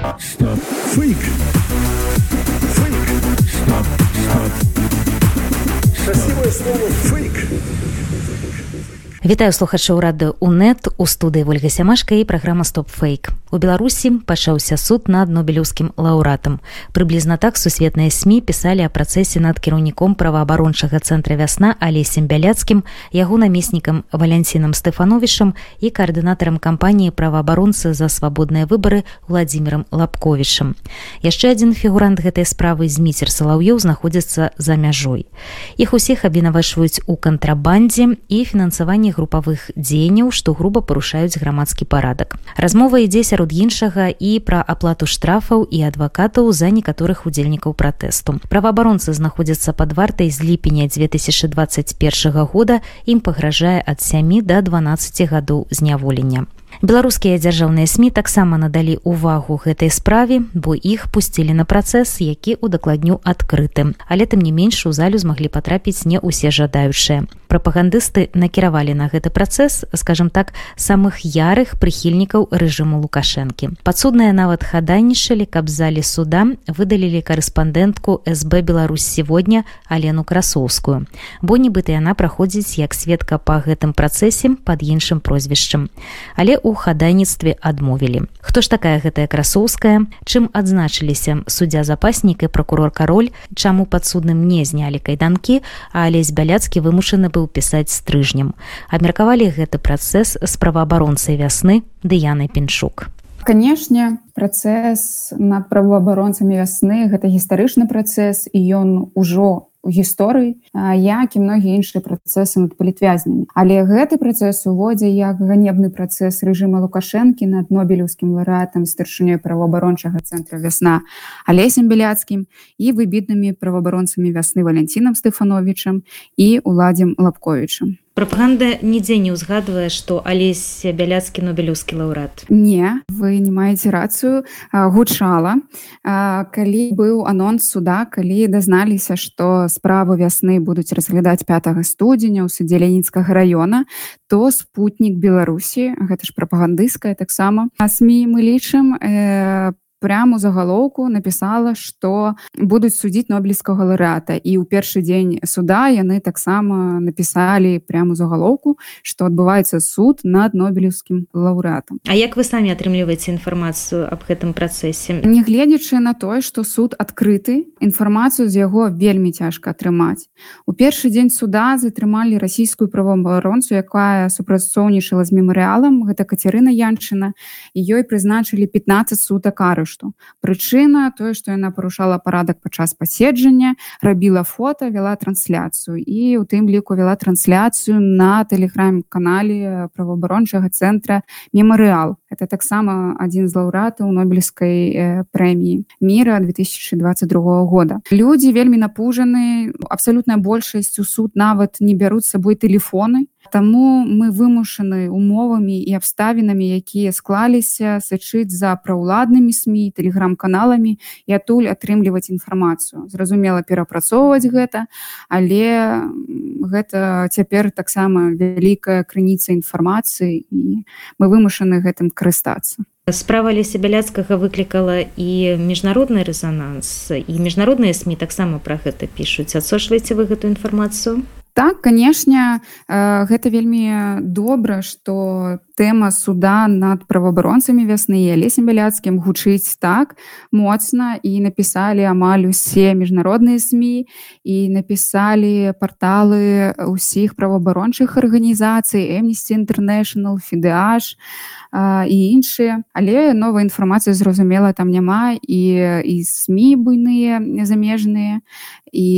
Стоп. Фейк. Фейк. Стоп. Стоп. Красивое слово фейк. Вітаю слухачоў рады УНэт у студыі ольга сямашка і праграма стоп-фейк. У Беларусі пачаўся суд над нобелеўскім лаўратам. Прыблізна так сусветныя СМі пісалі о працэсе над кіраўніком праваабарончага цэнтра вясна алесем бяляцкім, яго намеснікам валянцінам Стэфановішам і каардынатарам кампаніі праваабаронцы за свабодныя выбары владимиром лапковішам. Яшчэ адзін фігурант гэтай справы зміцер салаўёў знаходзіцца за мяжой. Іх усіх абвінавачваюць у кантрабандзе і фінансаванні групавых дзеянняў што груба парушаюць грамадскі парадак. Размова ідзе сярод іншага і пра аплату штрафаў і адвакатаў за некаторых удзельнікаў пратэсту. Праваабаронцы знаходзяцца под вартай з ліпеня 2021 года ім пагражае ад сямі до 12 гадоў зняволення беларускія дзяржаўныя сМ таксама надалі увагу гэтай справе бо іх пусцілі на працэс які удакладню адкрытым але тым не менш у залю змаглі патрапіць не ўсе жадаючыя. Прапагандысты накіравалі на гэты працэс скажем так самых ярых прыхільнікаў рэжыму лукашэнкі. Падсудныя нават хадайнічалі каб залі суда выдалілі карэспандэнтку сб Беларусь сегодня алену красоўскую. Бо нібыта яна праходзіць як сведка па гэтым працэсе под іншым прозвішчам. Але у хадайніцтве адмовілі. Хто ж такая гэтая красоўская? Чым адзначыліся суддзя запаснік і прокурор кароль? Чаму падсудным не знялі кайданкі? А алесь бяляцкі вымушаны быў пісаць стрыжнем. Абмеркавалі гэты працэс з праваабаронцай вясны дыянай піншук канешне працэс над праваабаронцамі вясны гэта гістарычны працэс і ён ужо гісторый як і многія іншыя працэсы над палітвязнямі. Але гэты працэс уводзе як ганебны працэс рэжыма лукашэнкі над нобелеўскім ларатам старшынёй праваабарончага цэнтра вясна алесем беляцкім і выбітнымі праваабаронцамі вясны валянцінам стэфановичам і уладзем лапковічам прапаганда нідзе не ўзгадвае што алесь бяляцкі нобелеўскі лаўрад не вы не маеце рацыю гучала. Калі быў анонс суда калі дазналіся што справу вясны будуць разглядаць 5 студзеня ў суддзе ленінскага района то спутнік беларусі гэта ж прапагандысцкая таксама а сМ мы лічым по прямо загалоўку напісала што будуць судзіць нобелевскага лаўрэата і ў першы дзень суда яны таксама напісалі прямо загалоўку што адбываецца суд над нобелевскім лаўрэатам. А як вы самі атрымліваеце інфармацыю аб гэтым працэсе? Нягледзячы на тое што суд адкрыты інфармацыю з яго вельмі цяжка атрымаць. У першы дзень суда затрымалі расійскую правоабаронцу якая супрацоўнічала з мемарыялам гэта кацярына янчына. І ёй прызначылі 15 сутак арыш кошту прычына тое што яна парушала парадак падчас паседжання рабіла фото вяла трансляцыю і у тым ліку вяла трансляцыю на тэлеграм канале праваабарончага цэнтра мемарыал это таксама адзін з лаўратаў нобелевскай э, прэміі мира 2022 года. Людзі вельмі напужаны абсалютная большасць у суд нават не бяруць сабой телефоны Таму мы вымушаны умовамі і абставінамі, якія склаліся сачыць за праўладнымі сМ, тэлеграм-каналамі і адтуль атрымліваць інфармацыю. Зразумела перапрацоўваць гэта, але гэта цяпер таксама вялікая крыніца інфармацыі і мы вымушаны гэтым карыстацца. Справа леся бяляцкага выклікала і міжнародны рэзананс і міжнародныя сМ таксама пра гэта пішуць. Адсочваеце вы гэту інфармацыю? Так канешне э, гэта вельмі добра что тэма суда над праваабаронцамі вясны і алесем бяляцкім гучыць так моцна і напісалі амаль усе міжнародныя сМ і напісалі порталы ўсіх праваабарончых арганізацый эмнісці інтэрнэшнл фідэаш і іншыя. Але новая інфармацыя зразумела там няма і і сМ буйныя замежныя і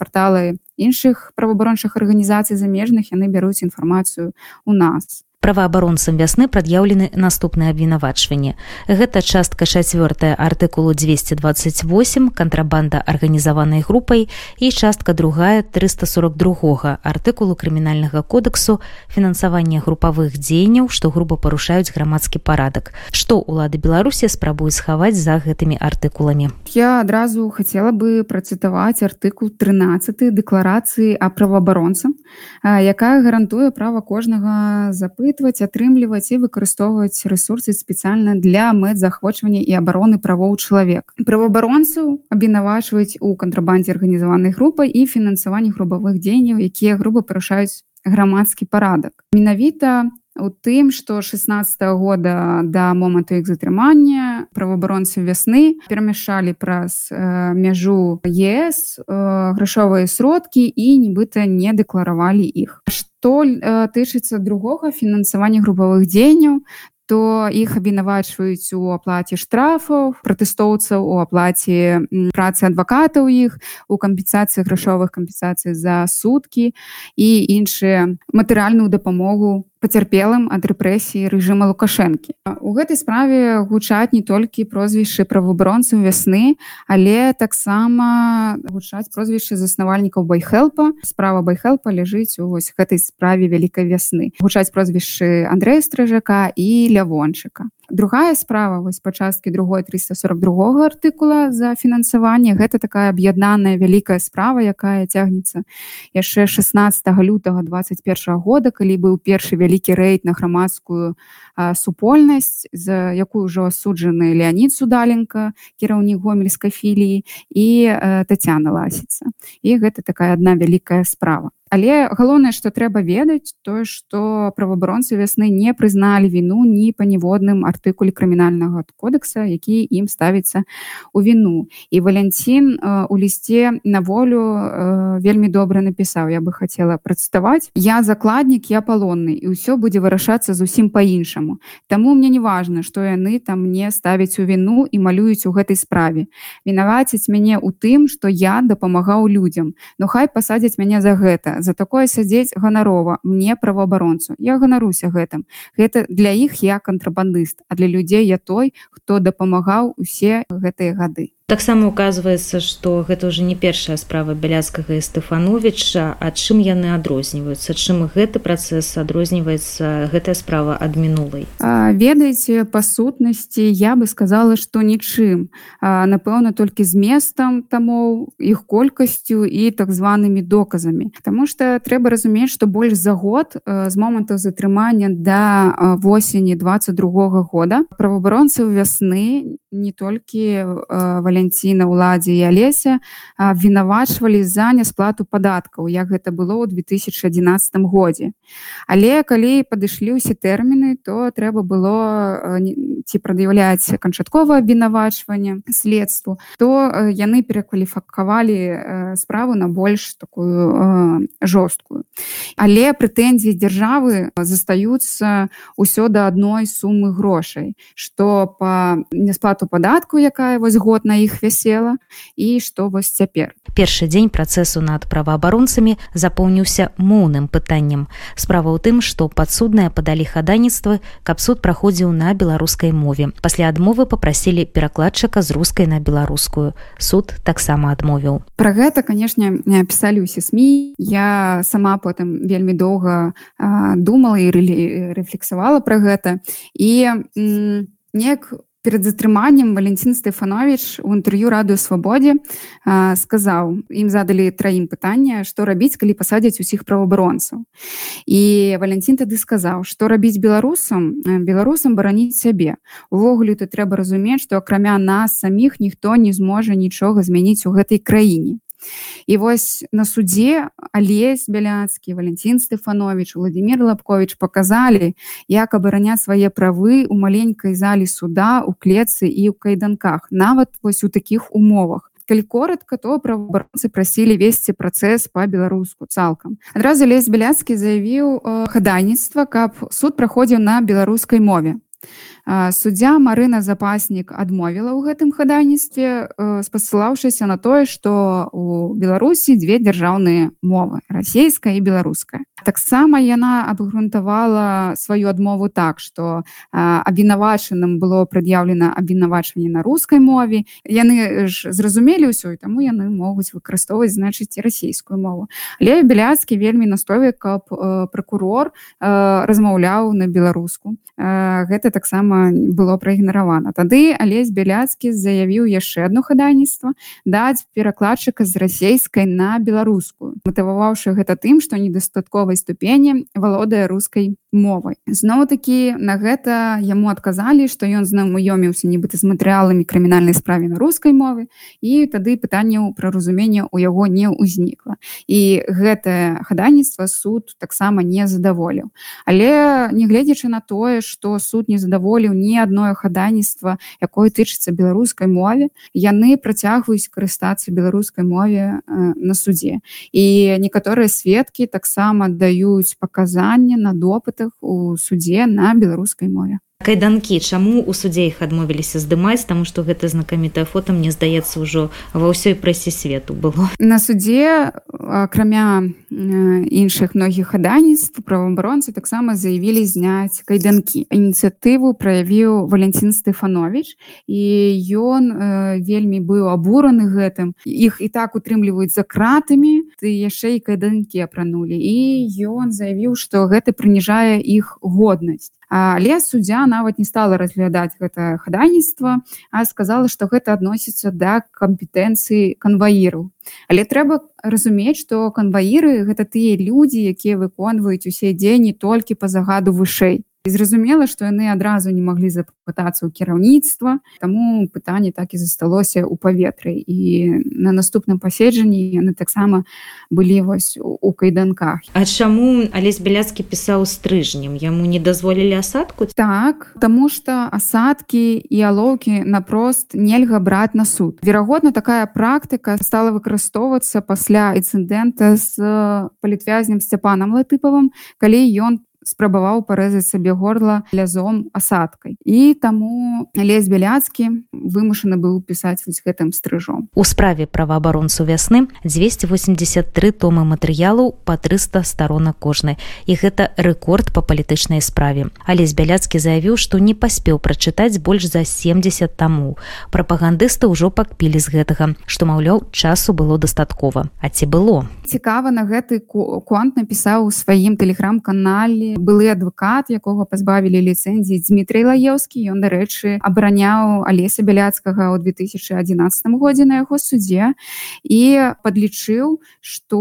порталы іншых праваабарончых арганізацый замежных яны бяруць інфармацыю у нас праваабаронцам вясны прад'яўлены наступныя абвінавачванні. Гэта частка чацвёртая артыкулу 228 кантрабанда арганізаванай групай і частка другая 342 артыкулу крымінальнага кодексу фінансаванне групавых дзеянняў што груба парушаюць грамадскі парадак. Што ўлады беларусі спрабуюць схаваць за гэтымі артыкуламі? Я адразу хацела бы працытаваць артыкул 13 дэкларацыі а праваабаронцам якая гарантуе права кожнага запы распытваць атрымліваць і выкарыстоўваць ресурсы спецыяльна для мэт захвочвання і абароны правоў чалавек праваабаронцаў абвінавачваюць у кантрабандзе арганізаванай групай і фінансаванні грубавых дзеянняў якія грубо парушаюць грамадскі парадак менавіта у тым что 16 -го года да моманту іх затрымання праваабаронцы вясны перамяшалі праз э, мяжу ЕС э, грашовыя сродкі і нібыта не дэкларавалі іх. Што э, тычыцца другога фінансавання групавых дзеянняў то іх абвінавачваюць у аплаце штрафаў пратэстоўцаў у аплаце працы адвакатаў іх у кампенсацыі грашовых кампенсацый за суткі і іншыя матэрыяльную дапамогу пацярпелым ад рэпрэсіі рэжыма лукашэнкі. У гэтай справе гучаць не толькі прозвішчы праваабаронцаў вясны але таксама гучаць прозвішчы заснавальнікаў байхелпа справа байхелпа ляжыць у вось гэтай справе вялікай вясны. Гучаць прозвішчы Андрэя стражака і лявончыка другая справа вось па часткі другой 342 артыкула за фінансаванне. Гэта такая аб'яднаная вялікая справа якая цягнецца яшчэ 16 лютага 21 года калі быў першы вялікі рэйд на грамадскую супольнасць за якую ўжо асуджаны леонид судаленко кіраўнік гомельскай філіі і татяна ласіца. І гэта такая одна вялікая справа Але галоўнае што трэба ведаць тое што праваабаронцы вясны не прызналі віну ні па ніводным артыкуле крымінальнага кодекса які ім ставіцца у віну. І валянцін у лісце на волю вельмі добра напісаў я бы хацела працытаваць я закладнік я палонны і ўсё будзе вырашацца зусім по-іншаму Таму мне не важна што яны там не ставяць у віну і малююць у гэтай справе. Вінаваціць мяне ў тым што я дапамагаў людзям но хай пасадзяць мяне за гэта за такое сядзець ганарова мне праваабаронцу. Я ганаруся гэтым. Гэта для іх я кантрабандыст а для людзей я той хто дапамагаў усе гэтыя гады таксама указваецца што гэта ўжо не першая справа бяляцкага і стефановича а чым яны адрозніваюцца? Чым гэты працэс адрозніваецца гэтая справа ад мінулай? Ведаеце па сутнасці я бы сказала што нічым. Напэўна толькі з местам тамоў іх колькасцю і так званымі доказамі. Таму што трэба разумець што больш за год з моманту затрымання да восені 22 -го года праваабаронцаў вясны не толькі валя валянціна ўладзе і алеся абвінавачвалі за нясплату падаткаў як гэта было ў 2011 годзе. Але калі падышлі ўсе тэрміны то трэба было ці прад'яўляць канчатковае абвінавачванне следству то яны перакваліфакавалі справу на больш такую жорсткую. Але прэтэнзіі дзяржавы застаюцца ўсё да адной сумы грошай што па нясплату падатку якая вось год на іх іх вясела і што вось цяпер першы дзень працэсу над праваабаронцамі запоўніўся моўным пытаннем справа ў тым што падсудныя падалі хадайніцтвы каб суд праходзіў на беларускай мове. Пасля адмовы попрасілі перакладчыка з рускай на беларускую суд таксама адмовіў про гэта канешне не пісалі ўсе сМ я сама потым вельмі доўга думала і рэфлексавала про гэта і неяк перед затрыманнем валентин стефанович у інтэрв'ю радыё свабодзе сказаў ім задалі траім пытання што рабіць калі пасадзяць усіх праваабаронцаў і валентин тады сказаў што рабіць беларусам беларусам бараніць сябе. Увогуле ты трэба разумець што акрамя нас саміх ніхто не зможа нічога змяніць у гэтай краіне І вось на судзе алесь бяляцкі валентин стефанович владимир лапкович показалі як абараняць свае правы у маленькай залі суда у клетцы і ў кайданках нават вось у такіх умовах. Калі коротко то правабаронцы прасілі весці працэс по-беларуску цалкам. Адразу лес бяляцкі заявіў хадайніцтва каб суд праходзіў на беларускай мове суддзя Марына запаснік адмовіла ў гэтым хадайніцтве спасылаўшыся на тое што у беларусі дзве дзяржаўныя мовы расійская і беларуская. Таксама яна абгрунтавала сваю адмову так што абвінавачаным было прад'яўлена абвінавачванне на рускай мове. Яны ж зразумелі ўсё і таму яны могуць выкарыстоўваць значыць расійскую мову. Але беляцкі вельмі настойвае каб прокурор размаўляў на беларуску. Гэта таксама было праігнаравана тады алесь бяляцкі заявіў яшчэ одно хадайніцтва даць перакладчыка з расейскай на беларускую матываваўшы гэта тым што недастатковай ступені валодае рускай мовай зноў-такі на гэта яму адказалі што ён знаёміўся нібыта з матэрыяламі крымінальнай справе на рускай мове і тады пытанняў пра разуменне у яго не ўзнікла. І гэтае хадайніцтва суд таксама не задаволіў. Але нягледзячы на тое што суд не задаволіў ні адное хадайніцтва якое тычыцца беларускай мове яны працягваюць карыстацца беларускай мове на судзе і некаторыя сведкі таксама даюць паказанне на допытах у судзе на беларускай мове. Кайданкі чаму у судзе іх адмовіліся здымаць? Таму што гэта знакамітае фото мне здаецца ўжо ва ўсёй прэсе свету было. На судзе акрамя іншых многіх хадайніцтв праваабаронцы таксама заявілі зняць кайданкі. Ініцыятыву праявіў валентин стефанович і ён э, вельмі быў абураны гэтым. Іх і так утрымліваюць за кратамі. ты яшчэ і кайданкі апранулі. І ён заявіў што гэта прыніжае іх годнасць. Але суддзя нават не стала разглядаць гэта хадайніцтва а сказала што гэта адносіцца да кампетэнцыі канваіру але трэба разумець што канваіры гэта тыя людзі якія выконваюць усе дзені толькі па загаду вышэй зразумела што яны адразу не маглі запытацца ў кіраўніцтва таму пытанне так і засталося ў паветры. І на наступным паседжанні яны таксама былі вось у кайданках. А чаму алесь беляцкі пісаў стрыжнем? Яму не дазволілі асадку? Так таму что асадкі і алоўкі напрост нельга браць на суд. Верагодна такая практыка стала выкарыстоўвацца пасля інцыдэнта з палітвязнем сцяпанам латыпавым калі ён спрабаваў парэзаць сабе горла лязом асадкай. І таму лес бяляцкі вымушаны быў пісаць вось гэтым стрыжом. У справе праваабаронцу вясны 283 томы матэрыялу по 300 старонак кожнай. І гэта рэкорд по палітычнай справе. Алесь бяляцкі заявіў што не паспеў прачытаць больш за 70 таму. Прапагандысты ўжо пакпілі з гэтага што маўляў часу было дастаткова. А ці было? Цікава на гэты конт напісаў у сваім тэлеграм-канале былы адвакат якога пазбавілі ліцэнзіі Дмітрый лаеўскі. Ён дарэчы абараняў алеса бяляцкага ў 2011 годзе на яго суддзе і падлічыў што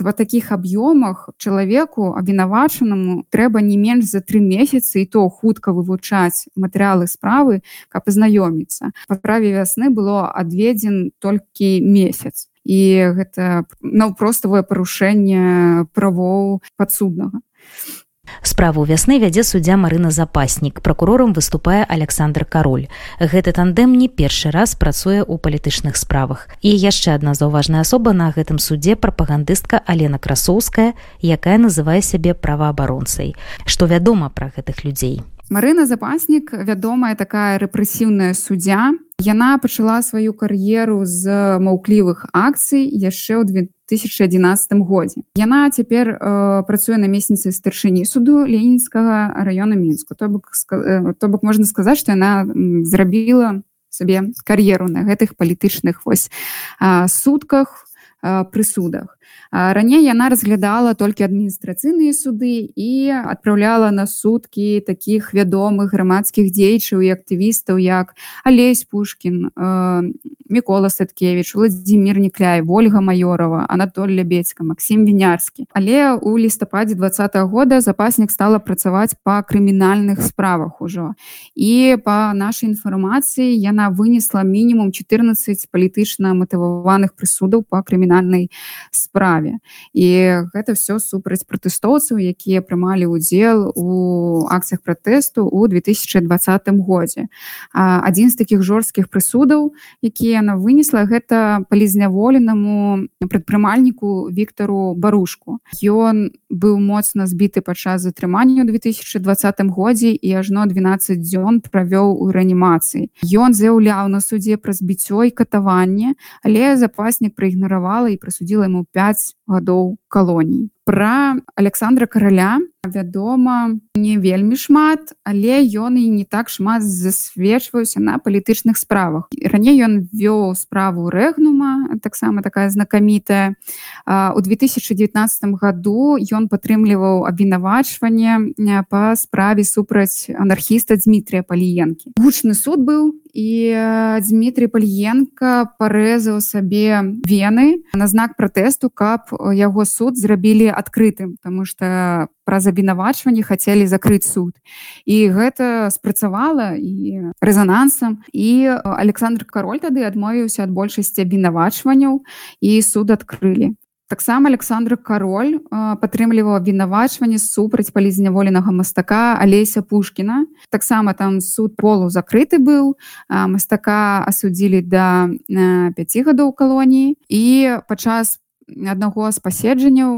в таких аб'ёмах чалавеку абвінавачанаму трэба не менш за тры месяцы і то хутка вывучаць матэрыялы справы каб пазнаёміцца па праве вясны было адведзен толькі месяц. І гэта наўпроставае парушэнне правоў падсуднага Справу вясны вядзе суддзя Марына запаснік. Пракурорам выступае Александр Кароль. Гэты тандем не першы раз працуе ў палітычных справах. І яшчэ адна заўважная асоба на гэтым судзе прапагандыстка Алена Красоўская, якая называе сябе праваабаронцай. Што вядома пра гэтых людзей. Марына запаснік вядомая такая рэпрэсіўная суддзя. Яна пачала сваю кар'еру з маўклівых акцый яшчэ ў 2011 годзе. Яна цяпер э, працуе намесніцай старшыні суду ленінскага района мінску. То бок, э, то бок можна сказаць, што яна зрабіла сабе кар'еру на гэтых палітычных вось э, сутках э, прысудах раней яна разглядала толькі адміністрацыйныя суды і адпраўляла на суткі такіх вядомых грамадскіх дзейчаў і актывістаў як алесь пушкін мікола садкевич владимир некляй ольга майорова анатоль лябецька максим вінярскі але у лістападзе два года запаснік стала працаваць па крымінальных справах ужо. І по нашай інфармацыі яна вынесла мінімум 14 палітычна матываваных прысудаў по крымінальнай справе справе і гэта все супраць пратэстоўцаў якія прымалі удзел у акцыях пратэсту у 2020 годзе. Адзін з таких жорсткіх прысудаў якія яна вынесла гэта палізняволенаму прадпрымальніку Віктору барушку. Ён быў моцна збіты падчас затрымання ў 2020 годзе і ажно 12 дзён правёў у рэанімацыі. Ён заяўляў на суддзе пра збіццё і катаванне але запаснік праігнаравала і прысудзіла ему 5 гадоў калоній пра александра караля. Вядома не вельмі шмат але ён і не так шмат засвечваюся на палітычных справах. Раней ён вёў справу рэгнума таксама такая знакамітая. У 2019 году ён падтрымліваў абвінавачванне па справе супраць анархіста Дмітрия паліенкі. Гучны суд быў і Дмітрий пальенко парэзаў сабе вены на знак пратэсту каб яго суд зрабілі адкрытым тому что праз абвінавачванне хацелі закрыць суд. І гэта спрацавала і рэзанансам і александр кароль тады адмовіўся ад большасці абвінавачванняў і суд адкрылі. Таксама александр кароль падтрымліваў абвінавачванне супраць палізняволенага мастака алеся пушкіна. Таксама там суд полу закрыты быў мастака асудзілі да 5 гадоў калоніі. І падчас аднаго з паседжанняў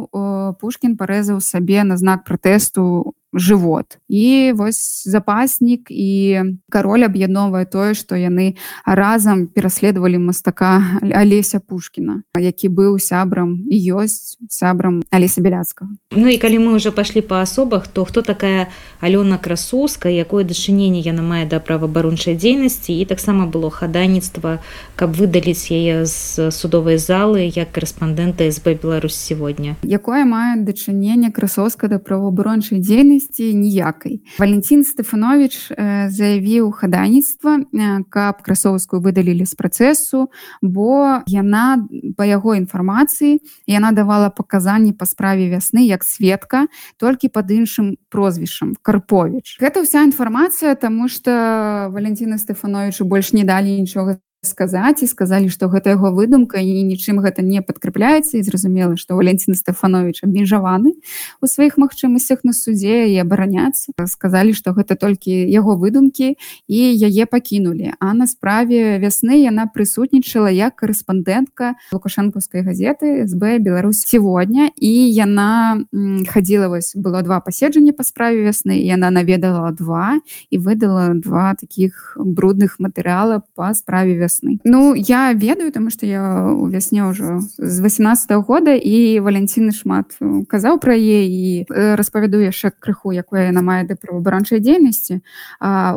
пушкін парэзаў сабе на знак пратэсту жывот і вось запаснік і кароль аб'ядновае тое што яны разам пераследавалі мастака алеся пушкіна які быў сябрам і ёсць сябрам алеся бяляцкага Ну і калі мы уже пашлі па асобах то хто такая алёна красуска якое дачыненне яна мае да праваабарончай дзейнасці? І таксама было хадайніцтва каб выдаліць яе з судовай залы як корэспандэнта сб Беларусь сегодня якое мае дачыненне красоўска да праваабарончай дзейнасці магчымасці ніякай валентин стефанович э, заявіў хадайніцтва каб красовскую выдалілі з працэсу бо яна по яго інфармацыі яна давала паказанні па справе вясны як сведка толькі под іншым прозвішам карпович гэта вся інфармацыя тому что валентина стефановичу больш не далі нічога сказаць і сказалі што гэта яго выдумка і нічым гэта не падкрыпляецца. І зразумела што валентин стефанович абмежаваны у сваіх магчымасцях на суде і абараняцца. Сказалі што гэта толькі яго выдумкі і яе пакінулі. А на справе вясны яна прысутнічала як корэспандэнтка лукашэнкаўскай газеты сб Беларусь сегодня і яна хадзіла вось было два паседжання па справе вясны яна наведала два і выдала два таких брудных матэрыяла па справе вясны вясны ну я ведаю тому что я у вясне ўжо з 18 -го года і валенціны шмат казаў пра е і распавяду яшчэ крыху якое яна мае да правабаранчай дзейнасці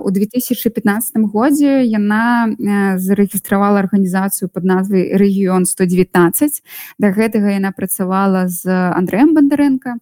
у 2015 годзе яна зарэгістравала арганізацыю под назвай рэгіён 119 да гэтага яна працавала з Андреем бандарэнка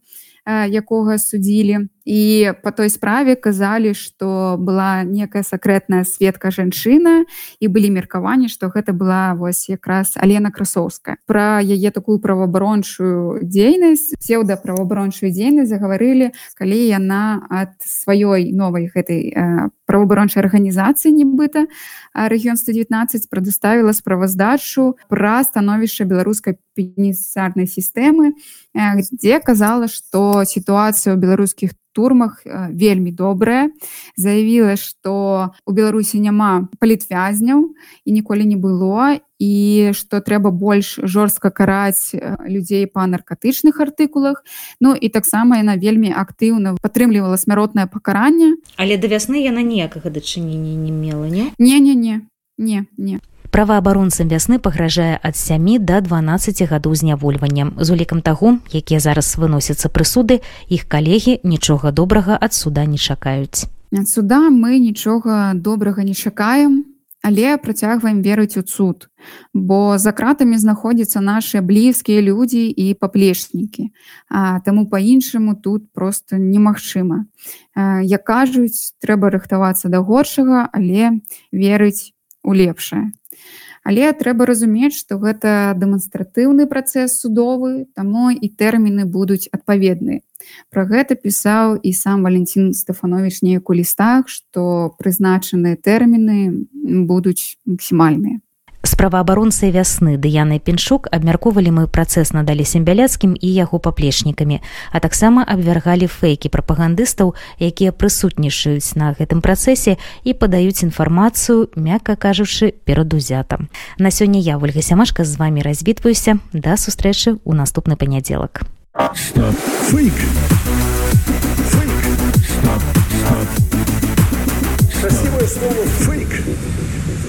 якога судзілі і по той справе казалі что была некая сакрэтная светка жанчына і былі меркаванні что гэта была вось якраз алена красоўская про яе такую праваабарончую дзейнасць сеўда праваабарончую дзейнасць загаварылі калі яна ад сваёй новай гэтай э, праваабарончай арганізацыі нібыта рэгіён 119 прадаставіла справаздачу пра становішча беларускай пенісарнай сістэмы дзе казала что сітуацыя ў беларускіх турмах э, вельмі добрая заявіла что у беларусі няма палітвязняў і ніколі не было і что трэба больш жорстка караць э, людзей па наркатычных артыкулах. Ну і таксама яна вельмі актыўна падтрымлівала смяротнае пакаранне. Але да вясны яна ніякага дачынення не мела не? Не не не не не. Праваабаронцам вясны пагражае ад 7 до 12 гадоў знявольваннем з улікам таго якія зараз выносяцца прысуды іх калегі нічога добрага ад суда не чакаюць. Ад суда мы нічога добрага не чакаем але працягваем верыць у цуд бо за кратамі знаходзяцца наши блізкія людзі і паплечнікі. Таму по-іншаму тут просто немагчыма. Як кажуць трэба рыхтавацца да горшага але верыць у лепшае Але трэба разумець, што гэта дэманстратыўны працэс судовы, таму і тэрміны будуць адпаведныя. Пра гэта пісаў і сам Валентин Стэфанович неяк у лістах, што прызначаныя тэрміны будуць максімальныя праваабаронцы вясны дыянай піншук абмяркоўвалі мы працэс надалі сембяляцкім і яго паплечнікамі а таксама абвяргалі фэйкі прапагандыстаў якія прысутнічаюць на гэтым працэсе і падаюць інфармацыю мякка кажучы перад узятам. На сёння я ольга сямашка з вами развітваюся. Да сустрэчы ў наступны панядзелак. Красивое слово фейк.